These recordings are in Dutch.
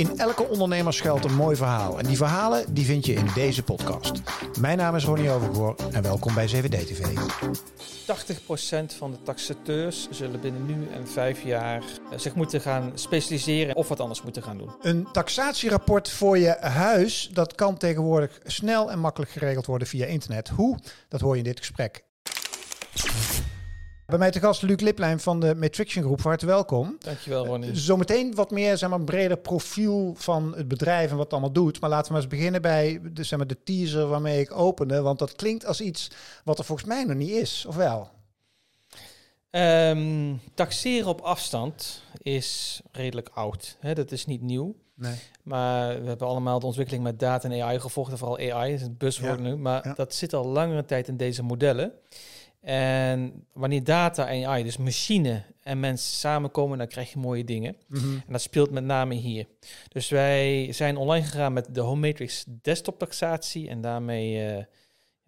In elke ondernemer schuilt een mooi verhaal. En die verhalen die vind je in deze podcast. Mijn naam is Ronnie Overgoor en welkom bij 7D-TV. 80% van de taxateurs zullen binnen nu en vijf jaar eh, zich moeten gaan specialiseren of wat anders moeten gaan doen. Een taxatierapport voor je huis, dat kan tegenwoordig snel en makkelijk geregeld worden via internet. Hoe? Dat hoor je in dit gesprek. Bij mij te gast Luc Liplijn van de Matrixion Groep. Van harte welkom. Dankjewel Ronnie. Zometeen wat meer, zeg maar, breder profiel van het bedrijf en wat het allemaal doet. Maar laten we maar eens beginnen bij de, zeg maar, de teaser waarmee ik opende. Want dat klinkt als iets wat er volgens mij nog niet is, of wel? Ehm, taxeren op afstand is redelijk oud. Hè? Dat is niet nieuw. Nee. Maar we hebben allemaal de ontwikkeling met data en AI gevolgd. en Vooral AI is het buzzword Ja, nu. Maar ja. dat zit al langere tijd in deze modellen. En wanneer data en AI, dus machine en mens samenkomen, dan krijg je mooie dingen. Mhm. En dat speelt met name hier. Dus wij zijn online gegaan met de Home Matrix desktop taxatie. En daarmee eh,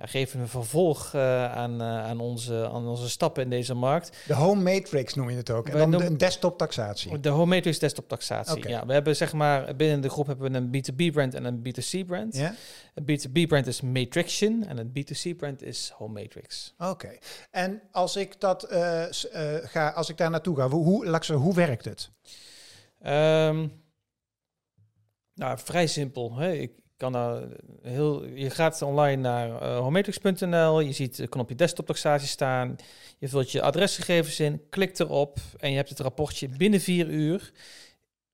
geven we vervolg eh, aan, eh, aan, onze, aan onze stappen in deze markt. De Home Matrix noem je het ook. En dan de, een desktop taxatie. De Home Matrix desktop taxatie. Ja, we hebben zeg maar binnen de groep hebben we een B2B brand en een B2C brand. Ja? Het B2B brand is Matrixion en het B2C brand is Home Matrix. Oké. En als ik dat eh, ga, als ik daar naartoe ga, hoe, hoe, werkt het? Ehm, nou, vrij simpel. Hè? Ik heel, je gaat online naar uh, je ziet een knopje desktop taxatie staan, je vult je adresgegevens in, klikt erop en je hebt het rapportje binnen vier uur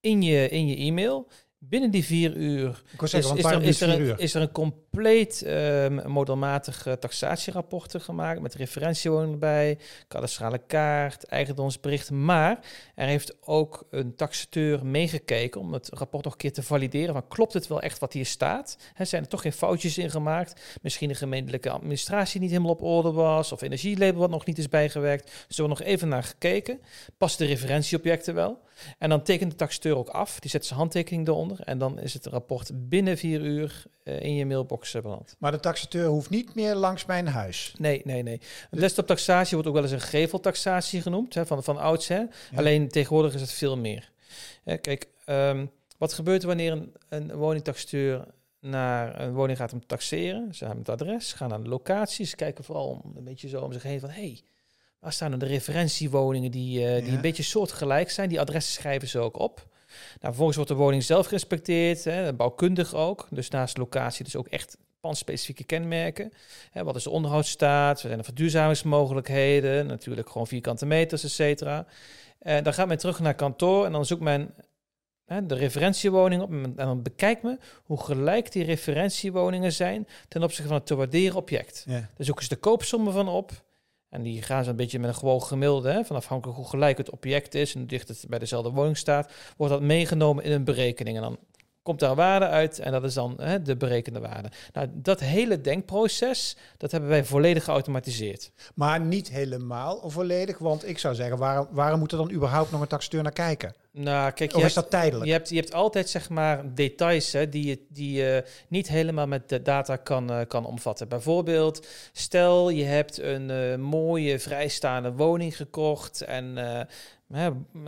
in je, in je e-mail. Binnen die vier uur is, er, is is, er vier een, uur? is er een compleet ehm modelmatig eh, taxatierapporten gemaakt met referentiewoning erbij, kadastrale kaart, eigendomsbericht. Maar er heeft ook een taxateur meegekeken om het rapport nog een keer te valideren. Van, klopt het wel echt wat hier staat? Hè, zijn er toch geen foutjes in gemaakt? Misschien de gemeentelijke administratie niet helemaal op orde was of energielabel wat nog niet is bijgewerkt. Dus er wordt nog even naar gekeken. Past de referentieobjecten wel? En dan tekent de taxateur ook af. Die zet zijn handtekening eronder. En dan is het rapport binnen vier uur eh, in je mailbox eh, beland. Maar de taxateur hoeft niet meer langs mijn huis. Nee, nee, nee. Een desktop taxatie wordt ook wel eens een geveltaxatie genoemd, hè, van, van. Ja. Alleen tegenwoordig is het veel meer. Hè, kijk, ehm, wat gebeurt er wanneer een, een woningtaxateur naar een woning gaat om te taxeren? Ze hebben het adres, gaan naar de locaties, kijken vooral om, een beetje zo om zich heen van... Hey, Waar staan er de referentiewoningen die, eh, die Ja. een beetje soortgelijk zijn? Die adressen schrijven ze ook op. Nou, vervolgens wordt de woning zelf gerespecteerd, hè, bouwkundig ook. Dus naast locatie dus ook echt pandspecifieke kenmerken. Hè, wat is de onderhoudsstaat? Zijn de verduurzamingsmogelijkheden? Natuurlijk gewoon vierkante meters, et cetera. En dan gaat men terug naar kantoor en dan zoekt men hè, de referentiewoning op. En dan bekijkt men hoe gelijk die referentiewoningen zijn ten opzichte van het te waarderen object. Ja. Daar zoeken ze de koopsommen van op. En die gaan ze een beetje met een gewoon gemiddelde, hè, van afhankelijk hoe gelijk het object is en hoe dicht het bij dezelfde woning staat, wordt dat meegenomen in een berekening. En dan komt daar waarde uit en dat is dan hè, de berekende waarde. Nou, dat hele denkproces, dat hebben wij volledig geautomatiseerd. Maar niet helemaal volledig, want ik zou zeggen, waarom, waarom moet er dan überhaupt nog een taxateur naar kijken? Nou, kijk, je is hebt, dat tijdelijk? je, hebt, je hebt altijd zeg maar details hè, die je die je niet helemaal met de data kan, eh, kan omvatten. Bijvoorbeeld, stel je hebt een eh, mooie vrijstaande woning gekocht en eh,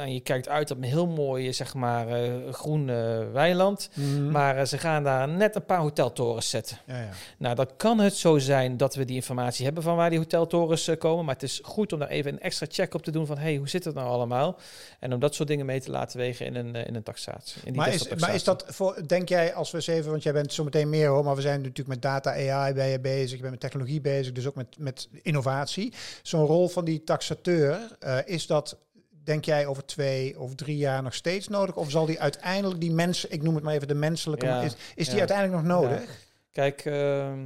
je kijkt uit op een heel mooi zeg maar eh, groen eh, weiland. Mhm. Maar eh, ze gaan daar net een paar hoteltorens zetten. ja, ja. Nou, dan kan het zo zijn dat we die informatie hebben van waar die hoteltorens eh, komen. Maar het is goed om daar even een extra check op te doen van... hey, hoe zit het nou allemaal? En om dat soort dingen mee te laten wegen in een, eh, in een taxatie. In die Maar is, maar is dat voor, denk jij, als we eens even, want jij bent zo meteen meer hoor, maar we zijn natuurlijk met data AI ben je bezig, je bent met technologie bezig, dus ook met, met innovatie. Zo'n rol van die taxateur, eh, is dat, denk jij, over twee of drie jaar nog steeds nodig? Of zal die uiteindelijk, die mensen, ik noem het maar even de menselijke, Ja, is, is die ja. uiteindelijk nog nodig? Kijk, ehm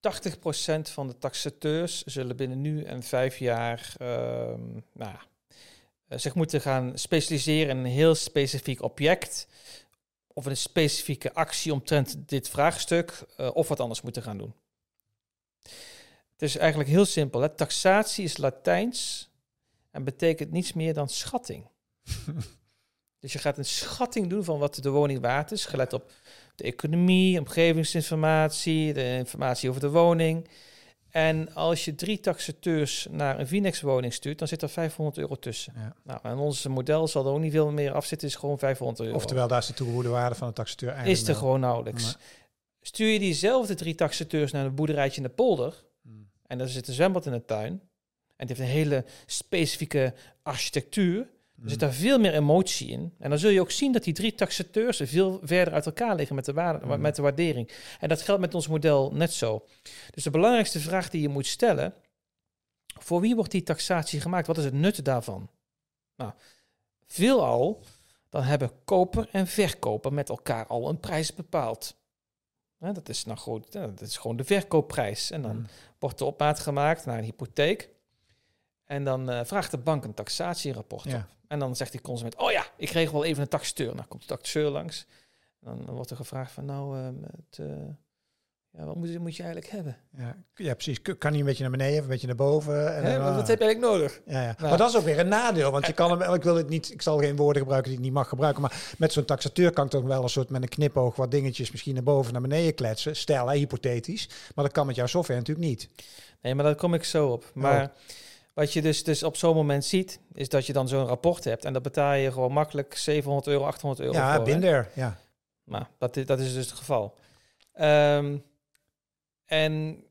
80% van de taxateurs zullen binnen nu en vijf jaar ehm, nou, zich moeten gaan specialiseren in een heel specifiek object of een specifieke actie omtrent dit vraagstuk eh, of wat anders moeten gaan doen. Het is eigenlijk heel simpel. Hè? Taxatie is Latijns en betekent niets meer dan schatting. dus je gaat een schatting doen van wat de woning waard is, gelet op de economie, omgevingsinformatie, de informatie over de woning. En als je drie taxateurs naar een Vinex-woning stuurt, dan zit er 500 euro tussen. Ja. Nou, en ons model zal er ook niet veel meer afzitten, is gewoon 500 euro. Oftewel, daar is de toegevoegde waarde van de taxateur eigenlijk is er gewoon nauwelijks. Maar- Stuur je diezelfde drie taxateurs naar een boerderijtje in de polder, Hmm. en daar zit een zwembad in de tuin, en het heeft een hele specifieke architectuur. Er zit daar veel meer emotie in. En dan zul je ook zien dat die drie taxateurs veel verder uit elkaar liggen met de, waarde, Mm. met de waardering. En dat geldt met ons model net zo. Dus de belangrijkste vraag die je moet stellen, voor wie wordt die taxatie gemaakt? Wat is het nut daarvan? Nou, veelal, dan hebben koper en verkoper met elkaar al een prijs bepaald. Dat, is nou goed, dat is gewoon de verkoopprijs. En dan Hmm. wordt de opmaat gemaakt naar een hypotheek. En dan eh, vraagt de bank een taxatierapport Ja. op. En dan zegt die consument, oh ja, ik kreeg wel even een taxateur. Nou komt de taxateur langs. Dan wordt er gevraagd van, nou, ehm, het, eh, ja, wat moet, moet je eigenlijk hebben? Ja, ja, precies. Kan hij een beetje naar beneden of een beetje naar boven? En Hè, dan, wat, ah. wat heb je eigenlijk nodig? Ja, ja. Nou. maar dat is ook weer een nadeel, want je kan hem, ik wil het niet, ik zal geen woorden gebruiken die ik niet mag gebruiken, maar met zo'n taxateur kan ik toch wel een soort met een knipoog wat dingetjes misschien naar boven naar beneden kletsen, stel hè, hypothetisch, maar dat kan met jouw software natuurlijk niet. Nee, maar daar kom ik zo op. Maar Oh. Wat je dus, dus op zo'n moment ziet, is dat je dan zo'n rapport hebt. En dat betaal je gewoon makkelijk 700 euro, 800 euro ja, voor. hè? binder, ja. Nou, dat is, dat is dus het geval. Ehm, en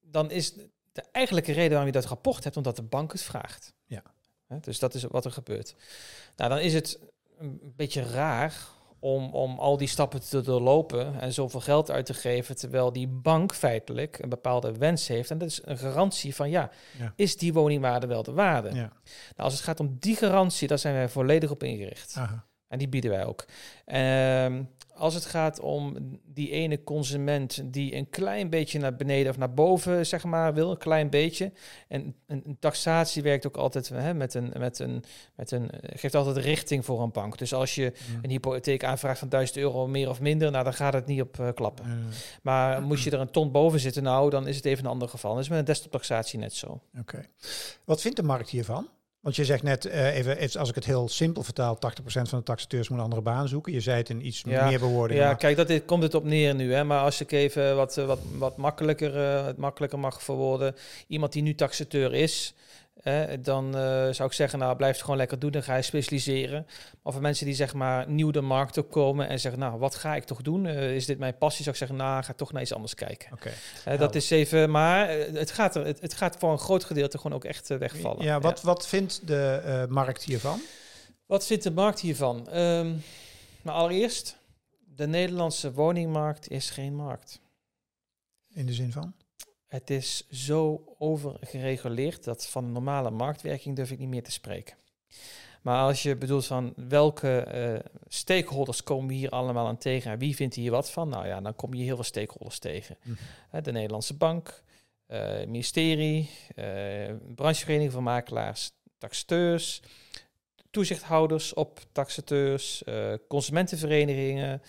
dan is de eigenlijke reden waarom je dat rapport hebt, omdat de bank het vraagt. Ja. Dus dat is wat er gebeurt. Nou, dan is het een beetje raar om, om al die stappen te doorlopen en zoveel geld uit te geven, terwijl die bank feitelijk een bepaalde wens heeft. En dat is een garantie van, ja, Ja. is die woningwaarde wel de waarde? ja. Nou, als het gaat om die garantie, daar zijn wij volledig op ingericht. Aha. En die bieden wij ook. Ehm, als het gaat om die ene consument die een klein beetje naar beneden of naar boven, zeg maar, wil, een klein beetje. En een, een taxatie werkt ook altijd hè, met een, met een, met een, geeft altijd richting voor een bank. Dus als je een hypotheek aanvraagt van 1000 euro meer of minder, nou dan gaat het niet op eh, klappen. Maar moest je er een ton boven zitten, nou dan is het even een ander geval. Dat is met een desktop-taxatie net zo. Oké. Wat vindt de markt hiervan? Want je zegt net, eh, even, als ik het heel simpel vertaal, 80% van de taxateurs moet een andere baan zoeken. Je zei het in iets Ja. meer bewoordingen. Ja, maar- kijk, dat dit, komt het op neer nu. Hè? Maar als ik even wat, eh, wat, wat makkelijker, eh, het makkelijker mag verwoorden. Iemand die nu taxateur is, hè, dan eh, zou ik zeggen, nou blijf het gewoon lekker doen. Dan ga je specialiseren. Maar voor mensen die zeg maar nieuw de markt op komen en zeggen, nou wat ga ik toch doen? Eh, is dit mijn passie? Zou ik zeggen, nou ga toch naar iets anders kijken. Oké. Hè, dat Helder. is even, maar eh, het gaat, er, het, het gaat voor een groot gedeelte gewoon ook echt eh, wegvallen. Ja, wat, wat vindt de eh, markt hiervan? Wat vindt de markt hiervan? Ehm nou, allereerst, de Nederlandse woningmarkt is geen markt. In de zin van? Het is zo overgereguleerd dat van normale marktwerking durf ik niet meer te spreken. Maar als je bedoelt van welke eh, stakeholders komen we hier allemaal aan tegen en wie vindt hier wat van? Nou ja, dan kom je heel veel stakeholders tegen. Mhm. De Nederlandse Bank, eh, ministerie, eh, branchevereniging van makelaars, taxateurs, toezichthouders op taxateurs, consumentenverenigingen.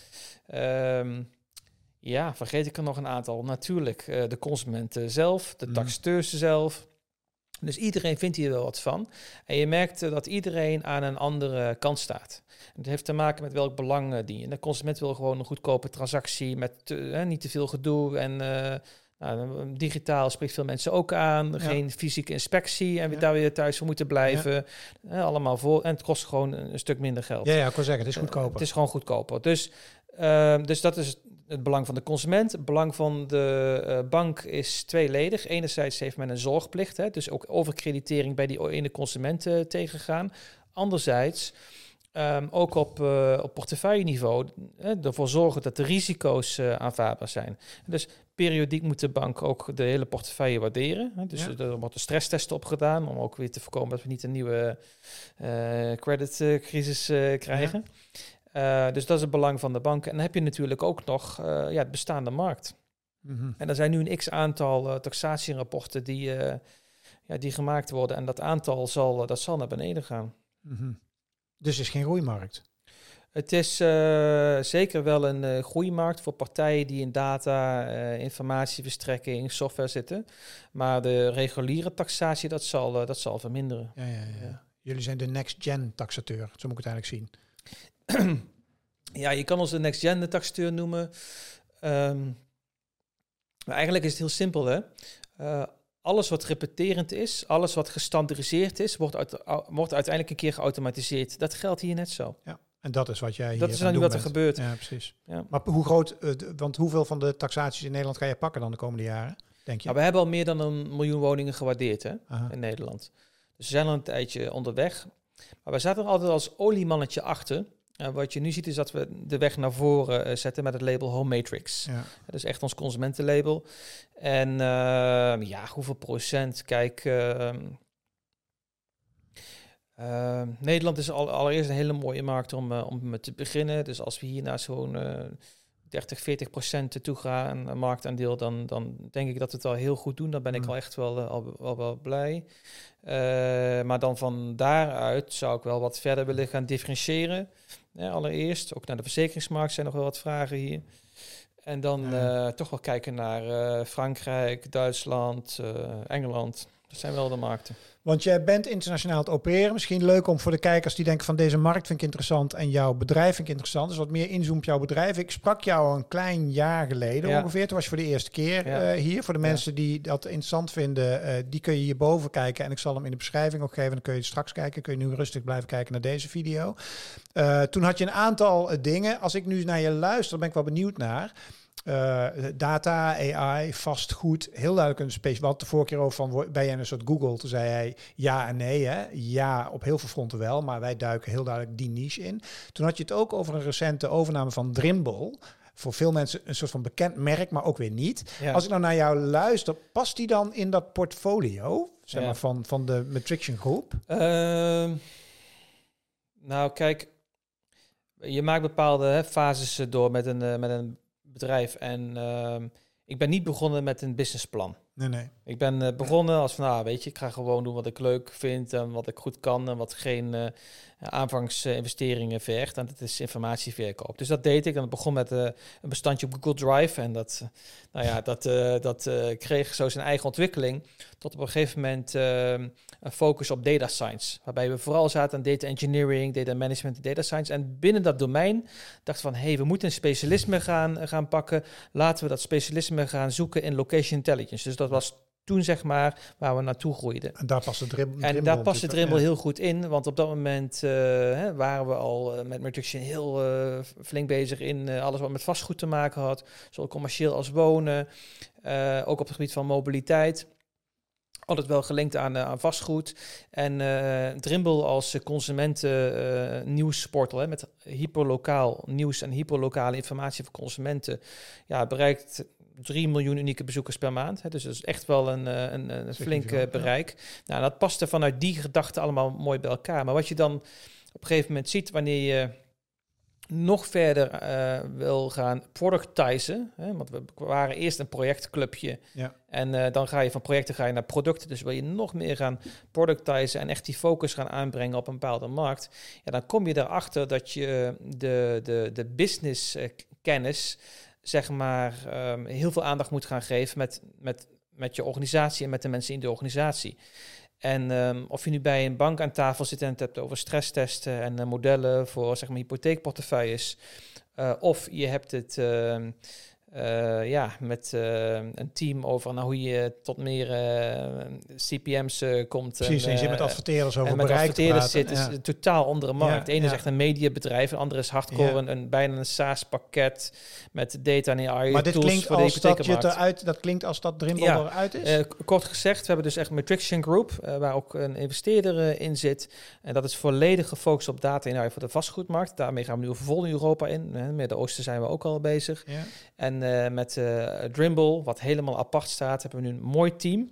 ehm, ja, vergeet ik er nog een aantal. Natuurlijk eh, de consumenten zelf, de Mhm. taxateurs zelf. Dus iedereen vindt hier wel wat van. En je merkt eh, dat iedereen aan een andere kant staat. Het heeft te maken met welk belang eh, dien je. De consument wil gewoon een goedkope transactie met eh, niet te veel gedoe. En eh, nou, digitaal spreekt veel mensen ook aan. Ja. Geen fysieke inspectie en we Ja. daar weer thuis voor moeten blijven. Eh, allemaal voor. En het kost gewoon een, een stuk minder geld. Ja, ja, ik wil zeggen, het is Eh, goedkoper. Het is gewoon goedkoper. Dus, ehm, dus dat is het belang van de consument. Het belang van de eh, bank is tweeledig. Enerzijds heeft men een zorgplicht, hè, dus ook overkreditering bij die ene consument eh, tegengaan. Anderzijds ehm, ook op, eh op portefeuilleniveau eh, ervoor zorgen dat de risico's aanvaardbaar zijn. Dus periodiek moet de bank ook de hele portefeuille waarderen. Hè. Dus Ja. er wordt een stresstest op gedaan om ook weer te voorkomen dat we niet een nieuwe creditcrisis krijgen. Eh, dus dat is het belang van de bank. En dan heb je natuurlijk ook nog eh, ja, het bestaande markt. Mhm. En er zijn nu een x-aantal eh, taxatierapporten die, ja, die gemaakt worden. En dat aantal zal, dat zal naar beneden gaan. Mhm. Dus het is geen groeimarkt. Het is zeker wel een groeimarkt voor partijen die in data, informatieverstrekking, software zitten. Maar de reguliere taxatie, dat zal, dat zal verminderen. Ja, ja, ja. Ja. Jullie zijn de next-gen taxateur, zo moet ik het eigenlijk zien. ja, je kan ons de next-gen taxateur noemen. Ehm, maar eigenlijk is het heel simpel, hè. Uh, alles wat repeterend is, alles wat gestandardiseerd is, wordt, uit, wordt uiteindelijk een keer geautomatiseerd. Dat geldt hier net zo. Ja. En dat is wat jij Dat is dan nu wat er gebeurt. Ja, precies. Ja. Maar hoe groot, uh, want hoeveel van de taxaties in Nederland ga je pakken dan de komende jaren, denk je? Nou, we hebben al meer dan een miljoen woningen gewaardeerd hè, in Nederland. Dus we zijn al een tijdje onderweg. Maar we zaten er altijd als oliemannetje achter. Uh, wat je nu ziet is dat we de weg naar voren uh, zetten met het label Home Matrix. Ja. Dat is echt ons consumentenlabel. En uh, ja, hoeveel procent? Kijk, ehm, ehm, Nederland is al, allereerst een hele mooie markt om, om te beginnen. Dus als we hier naar zo'n 30, 40 procent toe gaan, marktaandeel, dan, dan denk ik dat we het al heel goed doen. Dan ben ik mm. al echt wel, al, al wel blij. maar dan van daaruit zou ik wel wat verder willen gaan differentiëren. Ja, allereerst, ook naar de verzekeringsmarkt zijn nog wel wat vragen hier. En dan uh, toch wel kijken naar uh, Frankrijk, Duitsland, uh, Engeland. Dat zijn wel de markten. Want jij bent internationaal het opereren. Misschien leuk om voor de kijkers die denken van deze markt vind ik interessant en jouw bedrijf vind ik interessant. Dus wat meer inzoom op jouw bedrijf. Ik sprak jou een klein jaar geleden ongeveer. Toen was je voor de eerste keer uh, hier. Voor de mensen die dat interessant vinden, uh, die kun je hierboven kijken. En ik zal hem in de beschrijving ook geven. Dan kun je straks kijken. Kun je nu rustig blijven kijken naar deze video. Uh, toen had je een aantal dingen. Als ik nu naar je luister, ben ik wel benieuwd naar. Uh, data, AI, vastgoed, heel duidelijk een specifiek. Wat de vorige keer over van ben je een soort Google? Toen zei hij ja en nee. Hè? Ja, op heel veel fronten wel, maar wij duiken heel duidelijk die niche in. Toen had je het ook over een recente overname van Drimble. Voor veel mensen een soort van bekend merk, maar ook weer niet. Als ik nou naar jou luister, past die dan in dat portfolio zeg maar, van, van de Matrixion Groep? Uh, nou, kijk, je maakt bepaalde hè, fases door met een, uh, met een bedrijf. En ehm, ik ben niet begonnen met een businessplan. Nee, nee. Ik ben uh, begonnen als van, nou, weet je, ik ga gewoon doen wat ik leuk vind en wat ik goed kan en wat geen uh, aanvangsinvesteringen vergt. En dat is informatieverkoop. Dus dat deed ik. En ik begon met uh, een bestandje op Google Drive. En dat, nou ja, dat, dat kreeg zo zijn eigen ontwikkeling. Tot op een gegeven moment een focus op data science. Waarbij we vooral zaten aan data engineering, data management en data science. En binnen dat domein dachten van, hé, hey, we moeten een specialisme gaan, gaan pakken. Laten we dat specialisme gaan zoeken in location intelligence. Dus dat was toen zeg maar waar we naartoe groeiden. En daar past de dribbel. En daar past de dribbel heel goed in, want op dat moment uh, hè, waren we al uh, met Reduction heel uh, flink bezig in alles wat met vastgoed te maken had, zowel commercieel als wonen, ook op het gebied van mobiliteit. Altijd wel gelinkt aan, aan vastgoed. En Drimble als consumenten nieuwsportal met hyperlokaal nieuws en hyperlokale informatie voor consumenten ja, bereikt 3 miljoen unieke bezoekers per maand. Hè, dus dat is echt wel een, eh, een, een flink uh, bereik. Nou, dat paste vanuit die gedachten allemaal mooi bij elkaar. Maar wat je dan op een gegeven moment ziet wanneer je nog verder uh, wil gaan productizen. Hè, want we waren eerst een projectclubje. Ja. En uh, dan ga je van projecten ga je naar producten. Dus wil je nog meer gaan productizen en echt die focus gaan aanbrengen op een bepaalde markt. Ja, dan kom je erachter dat je de, de, de business kennis zeg maar, um, heel veel aandacht moet gaan geven met, met, met je organisatie en met de mensen in de organisatie. En um, of je nu bij een bank aan tafel zit en het hebt over stresstesten en uh, modellen voor zeg maar, hypotheekportefeuilles, uh, of je hebt het uh, uh, ja, met uh, een team over nou, hoe je tot meer uh, CPM's komt. Precies, en, je zit met adverteerders over en met adverteerders zit, is een totaal andere markt. de ene ja. is echt een mediabedrijf, de andere is hardcore, ja. een, een, bijna een SaaS-pakket met data en AI maar dit tools klinkt voor als dat, je eruit, dat klinkt als dat Drimble ja. eruit is? kort gezegd, we hebben dus echt Matrixion Group, waar ook een investeerder in zit. En dat is volledig gefocust op data en AI voor de vastgoedmarkt. Daarmee gaan we nu vol in Europa in. Met Midden-Oosten zijn we ook al bezig. En uh, met uh, Drimble, wat helemaal apart staat, hebben we nu een mooi team.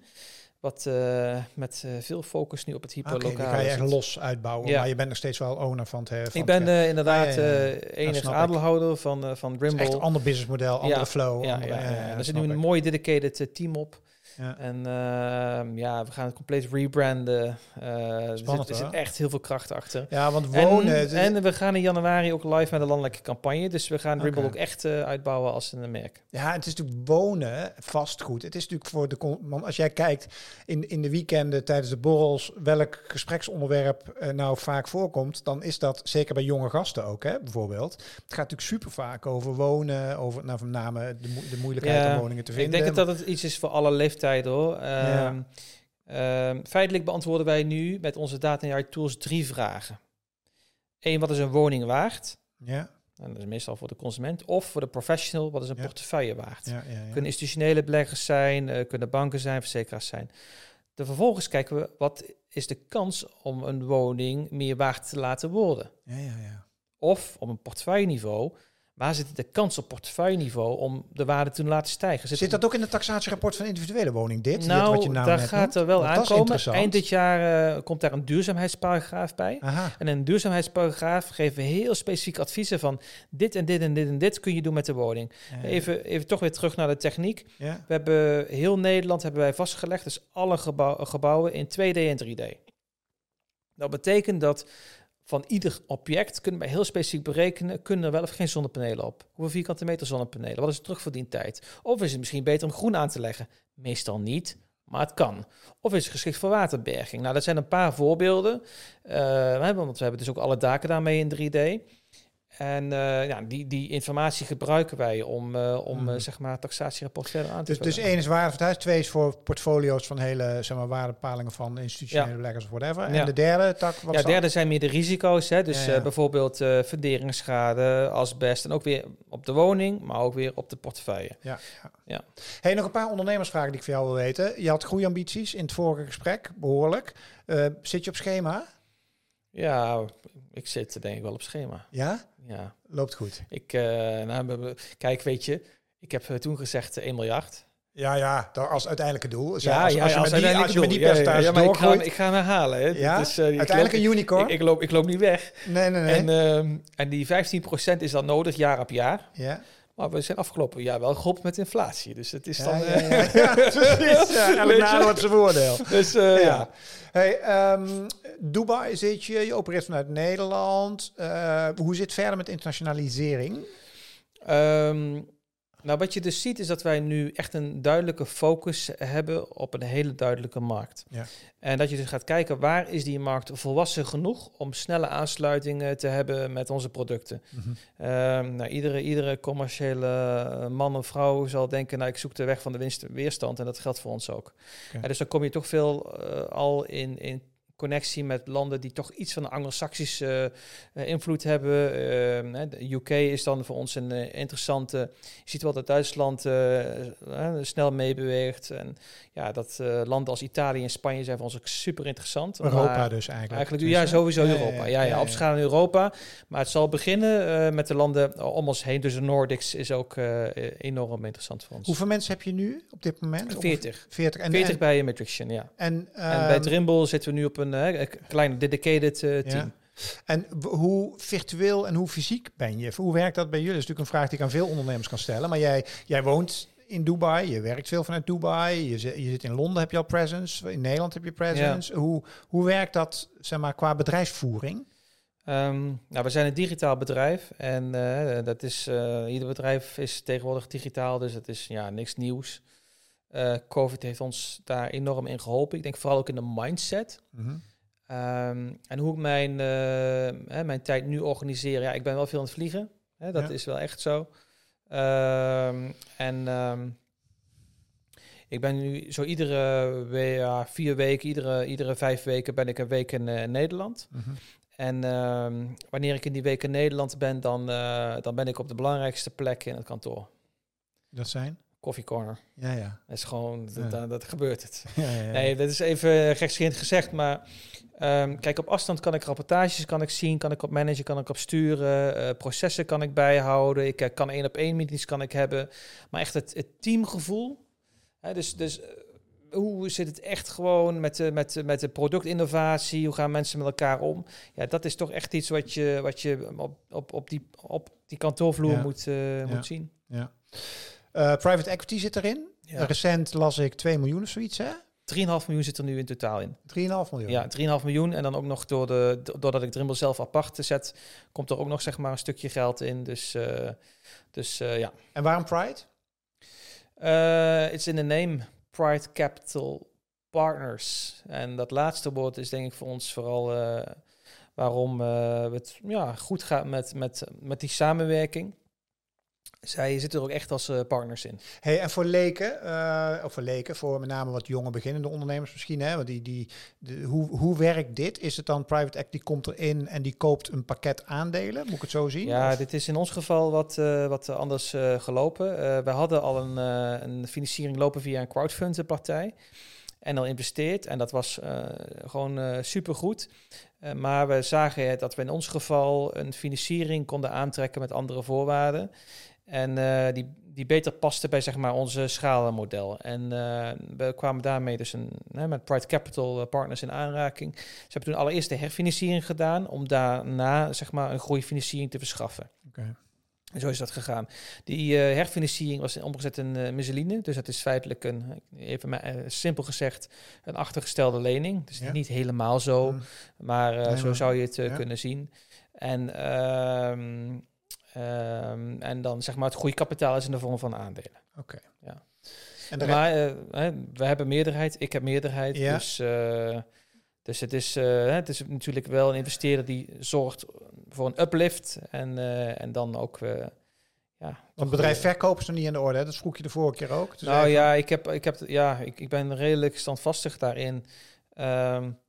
Wat uh, met veel focus nu op het hyperlokaal okay, ga je echt los uitbouwen, ja. maar je bent nog steeds wel owner van het... Van ik ben het, inderdaad ah, ja, aandeelhouder van, van Drimble. echt een ander businessmodel, andere flow. Ja, andere, ja, er zit nu een mooi dedicated team op. Ja. En uh, ja, we gaan het compleet rebranden. Uh, Spannend, er, zit, er zit echt heel veel kracht achter. Ja, want wonen... En, en, we gaan in januari ook live met een landelijke campagne. Dus we gaan Ribble ook echt uh, uitbouwen als een merk. Ja, het is natuurlijk wonen, vastgoed. Het is natuurlijk voor de... Want als jij kijkt in, in de weekenden tijdens de borrels... welk gespreksonderwerp uh, nou vaak voorkomt... dan is dat zeker bij jonge gasten ook, hè, bijvoorbeeld. Het gaat natuurlijk super vaak over wonen... over nou, met name de, mo de moeilijkheid ja, om woningen te vinden. Ik denk dat het iets is voor alle leeftijden hoor. Ja. Ehm, ehm, feitelijk beantwoorden wij nu met onze data AI tools drie vragen. Eén, wat is een woning waard? Ja, En dat is meestal voor de consument. Of voor de professional, wat is een Ja. portefeuille waard? ja, ja. ja. Kunnen institutionele beleggers zijn, eh, kunnen banken zijn, verzekeraars zijn. De vervolgens kijken we, wat is de kans om een woning meer waard te laten worden? ja, ja, ja. Of op een portefeuilleniveau, waar zit de kans op portefeuilleniveau om de waarde te laten stijgen? Zit dat ook in het taxatierapport van individuele woning, dit? dit nou, wat je nou daar gaat er wel aankomen. Eind dit jaar eh, komt daar een duurzaamheidsparagraaf bij. Aha. En in een duurzaamheidsparagraaf geven we heel specifiek adviezen van dit en dit en dit en dit kun je doen met de woning. Ja, Even, even toch weer terug naar de techniek. Ja. We hebben heel Nederland hebben wij vastgelegd, dus alle gebouw- gebouwen in 2D en 3D. Dat betekent dat van ieder object kunnen wij heel specifiek berekenen, kunnen er wel of geen zonnepanelen op. Hoeveel vierkante meter zonnepanelen? Wat is de terugverdientijd? Of is het misschien beter om groen aan te leggen? Meestal niet, maar het kan. Of is het geschikt voor waterberging? Nou, dat zijn een paar voorbeelden. Hebben- want we hebben dus ook alle daken daarmee in 3D. En eh, ja, die, die informatie gebruiken wij om, eh, om Mhm. eh, zeg maar, taxatierapport verder aan te Dus, dus één is waarde van het huis, twee is voor portfolio's van hele zeg maar, waardepalingen van institutionele Ja. beleggers of whatever. Ja. En de derde tak, wat Ja, dat? derde zijn meer de risico's. Hè? Dus Ja, bijvoorbeeld funderingsschade, asbest. En ook weer op de woning, maar ook weer op de portefeuille. Ja, ja. Hey, nog een paar ondernemersvragen die ik van jou wil weten. Je had groeiambities in het vorige gesprek, behoorlijk. Eh, zit je op schema? Ja, ik zit denk ik wel op schema. Ja? Ja, Loopt goed. ik, eh, nou, kijk, weet je, ik heb eh, toen gezegd eh, 1 miljard. Ja, ja, als uiteindelijke doel. Ja, als, ja, als je met die, als je met die Ja, ja, percentage ja, maar ik ga, ik ga hem herhalen. Hè. Ja? Dus, eh, uiteindelijk loop- een unicorn? ik, ik, loop, ik loop niet weg. nee, nee, nee. En, ehm, en die 15% is dan nodig, jaar op jaar. ja. Maar we zijn afgelopen jaar wel geholpen met inflatie. Dus het is dan... ja, eh, ja, ja, precies. Ja, elk Weet je? nadeel heeft zijn voordeel. dus eh, Ja. Hey, ehm, Dubai zit je, je opereert vanuit Nederland. Eh, hoe zit het verder met internationalisering? Ehm, nou, wat je dus ziet is dat wij nu echt een duidelijke focus hebben op een hele duidelijke markt. Ja. En dat je dus gaat kijken waar is die markt volwassen genoeg om snelle aansluitingen te hebben met onze producten. Ehm, nou, iedere, iedere commerciële eh, man of vrouw zal denken, nou ik zoek de weg van de winst, weerstand en dat geldt voor ons ook. Dus dan kom je toch veel eh, al in, in connectie met landen die toch iets van een anglo-saxische eh, invloed hebben. Ehm, de UK is dan voor ons een eh, interessante. Je ziet wel dat Duitsland eh, snel meebeweegt. En ja, dat landen als Italië en Spanje zijn voor ons ook super interessant. Europa Maar dus eigenlijk. Eigenlijk, ja, sowieso Europa. Ja, ja, opschalen in Europa. Maar het zal beginnen met de landen om ons heen. Dus de Nordics is ook enorm interessant voor ons. Hoeveel mensen heb je nu op dit moment? 40. 40. En, 40 en, bij Matrixtion, ja. en, en ehm, bij Trimble zitten we nu op een eh, klein dedicated eh, team. En hoe virtueel en hoe fysiek ben je? Hoe werkt dat bij jullie? Dat is natuurlijk een vraag die ik aan veel ondernemers kan stellen. Maar jij, jij woont in Dubai, je werkt veel vanuit Dubai, je, zit- je zit in Londen, heb je al presence, in Nederland heb je presence. Hoe, hoe werkt dat zeg maar, qua bedrijfsvoering? Ehm, nou, we zijn een digitaal bedrijf en eh, dat is, ieder bedrijf is tegenwoordig digitaal, dus het is ja, niks nieuws. Eh, Covid heeft ons daar enorm in geholpen. Ik denk vooral ook in de mindset. Ehm, en hoe ik mijn, eh, hè, mijn tijd nu organiseer. Ja, ik ben wel veel aan het vliegen. Hè, dat Ja. is wel echt zo. Ehm, en ehm, ik ben nu zo iedere we- vier weken, iedere, iedere vijf weken ben ik een week in eh, Nederland. En ehm, wanneer ik in die week in Nederland ben, dan, dan ben ik op de belangrijkste plek in het kantoor. Dat zijn? Coffee Corner. Ja, ja. Dat is gewoon, dat, dat, dat gebeurt het. ja, ja, ja. Nee, dat is even gekscherend gezegd, maar ehm, kijk, op afstand kan ik rapportages kan ik zien, kan ik op managen, kan ik op sturen, eh, processen kan ik bijhouden, ik eh, kan één op één meetings kan ik hebben, maar echt het, het teamgevoel, hè, dus, dus eh, hoe zit het echt gewoon met de, met, de- met de productinnovatie, hoe gaan mensen met elkaar om? Ja, dat is toch echt iets wat je, wat je op, op, op, die, op die kantoorvloer moet, moet zien. Ja. Eh, private equity zit erin. Ja. Recent las ik 2 miljoen of zoiets, hè? 3,5 miljoen zit er nu in totaal in. 3,5 miljoen. Ja, 3,5 miljoen. En dan ook nog door de, doordat ik Dribble zelf apart zet, komt er ook nog zeg maar een stukje geld in. Dus, eh, dus eh, ja. En waarom Pride? It's in the name Pride Capital Partners. En dat laatste woord is denk ik voor ons vooral waarom het ja, goed gaat met, met, met die samenwerking. Zij zitten er ook echt als uh, partners in. Hey, en voor leken, uh, of voor leken, voor met name wat jonge beginnende ondernemers misschien, hè, want die, die, de, hoe, hoe werkt dit? Is het dan private equity komt erin en die koopt een pakket aandelen? Moet ik het zo zien? Ja, of? dit is in ons geval wat, uh, wat anders gelopen. we hadden al een, een financiering lopen via een crowdfunding partij en al investeerd. En dat was gewoon supergoed. Maar we zagen dat we in ons geval een financiering konden aantrekken met andere voorwaarden. En uh, die, die beter paste bij zeg maar, onze schalenmodel. En uh, we kwamen daarmee dus een, met Pride Capital uh, Partners in aanraking. Ze hebben toen allereerst de herfinanciering gedaan om daarna zeg maar, een groeifinanciering te verschaffen. Okay. En zo is dat gegaan. Die herfinanciering was omgezet in uh, Dus dat is feitelijk een, even simpel gezegd, een achtergestelde lening. Dus ja. niet helemaal zo, maar nee, zo maar, zou je het ja. kunnen zien. En ehm, Um, en dan zeg maar het goede kapitaal is in de vorm van aandelen. Oké. Ja. En de maar uh, we hebben meerderheid, ik heb meerderheid. Ja. Dus, uh, dus het, is, uh, het is natuurlijk wel een investeerder die zorgt voor een uplift. En, en dan ook. ja, Want het bedrijf verkopen is nog niet in de orde. Hè? Dat vroeg je de vorige keer ook. Dus nou ja, ik, heb, ik, heb, ja ik, ik ben redelijk standvastig daarin. Um,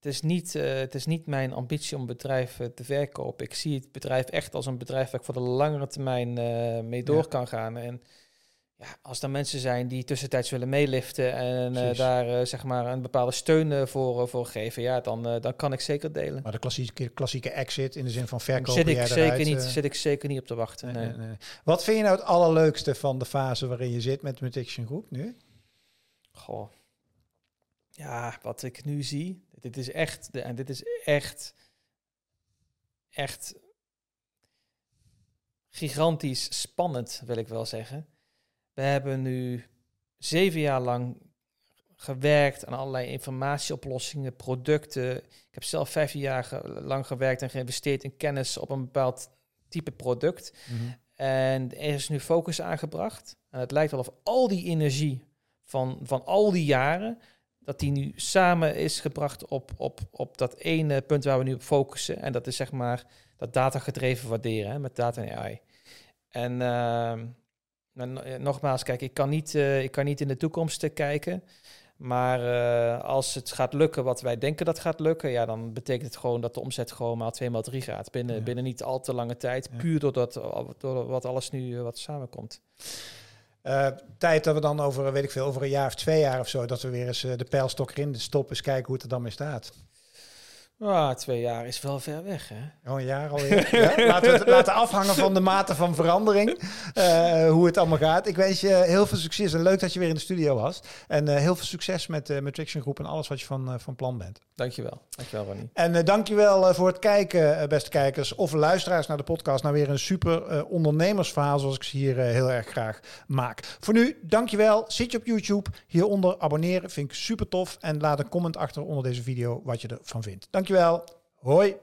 het is, niet, uh, het is niet mijn ambitie om bedrijven te verkopen. Ik zie het bedrijf echt als een bedrijf waar ik voor de langere termijn uh, mee door ja. kan gaan. En ja, als er mensen zijn die tussentijds willen meeliften en daar zeg maar een bepaalde steun voor, voor geven, ja, dan, dan kan ik zeker delen. Maar de klassieke, klassieke exit in de zin van verkopen zit ik, zeker niet, zit ik zeker niet op te wachten. Nee, nee. Nee, Wat vind je nou het allerleukste van de fase waarin je zit met Mutation Groep nu? Goh. Ja, wat ik nu zie, dit is echt, en dit is echt, echt gigantisch spannend, wil ik wel zeggen. We hebben nu zeven jaar lang gewerkt aan allerlei informatieoplossingen, producten. Ik heb zelf vijf jaar lang gewerkt en geïnvesteerd in kennis op een bepaald type product. Mhm. En er is nu focus aangebracht. En het lijkt wel of al die energie van, van al die jaren dat die nu samen is gebracht op, op, op dat ene punt waar we nu op focussen. En dat is zeg maar dat data gedreven waarderen hè, met data en AI. En uh, nogmaals, kijk, ik kan, niet, uh, ik kan niet in de toekomst kijken. Maar uh, als het gaat lukken wat wij denken dat gaat lukken, ja, dan betekent het gewoon dat de omzet gewoon maar 2 maal 3 gaat. Binnen, ja. binnen niet al te lange tijd. Ja. Puur doordat, door wat alles nu wat samenkomt. Uh, tijd dat we dan over, weet ik veel, over een jaar of twee jaar of zo, dat we weer eens uh, de pijlstok erin stoppen, eens kijken hoe het er dan mee staat. Ah, twee jaar is wel ver weg, hè? Oh, een jaar alweer. ja? Laten we het laten afhangen van de mate van verandering. Uh, hoe het allemaal gaat. Ik wens je heel veel succes en leuk dat je weer in de studio was. En uh, heel veel succes met uh, Matrixion Groep en alles wat je van, van plan bent. Dankjewel. Dankjewel, Ronnie. En dankjewel voor het kijken, beste kijkers of luisteraars naar de podcast. Nou, weer een super ondernemersverhaal zoals ik ze hier heel erg graag maak. Voor nu, dankjewel. Zit je op YouTube? Hieronder abonneren vind ik super tof. En laat een comment achter onder deze video wat je ervan vindt. Dankjewel. Dankjewel. Hoi.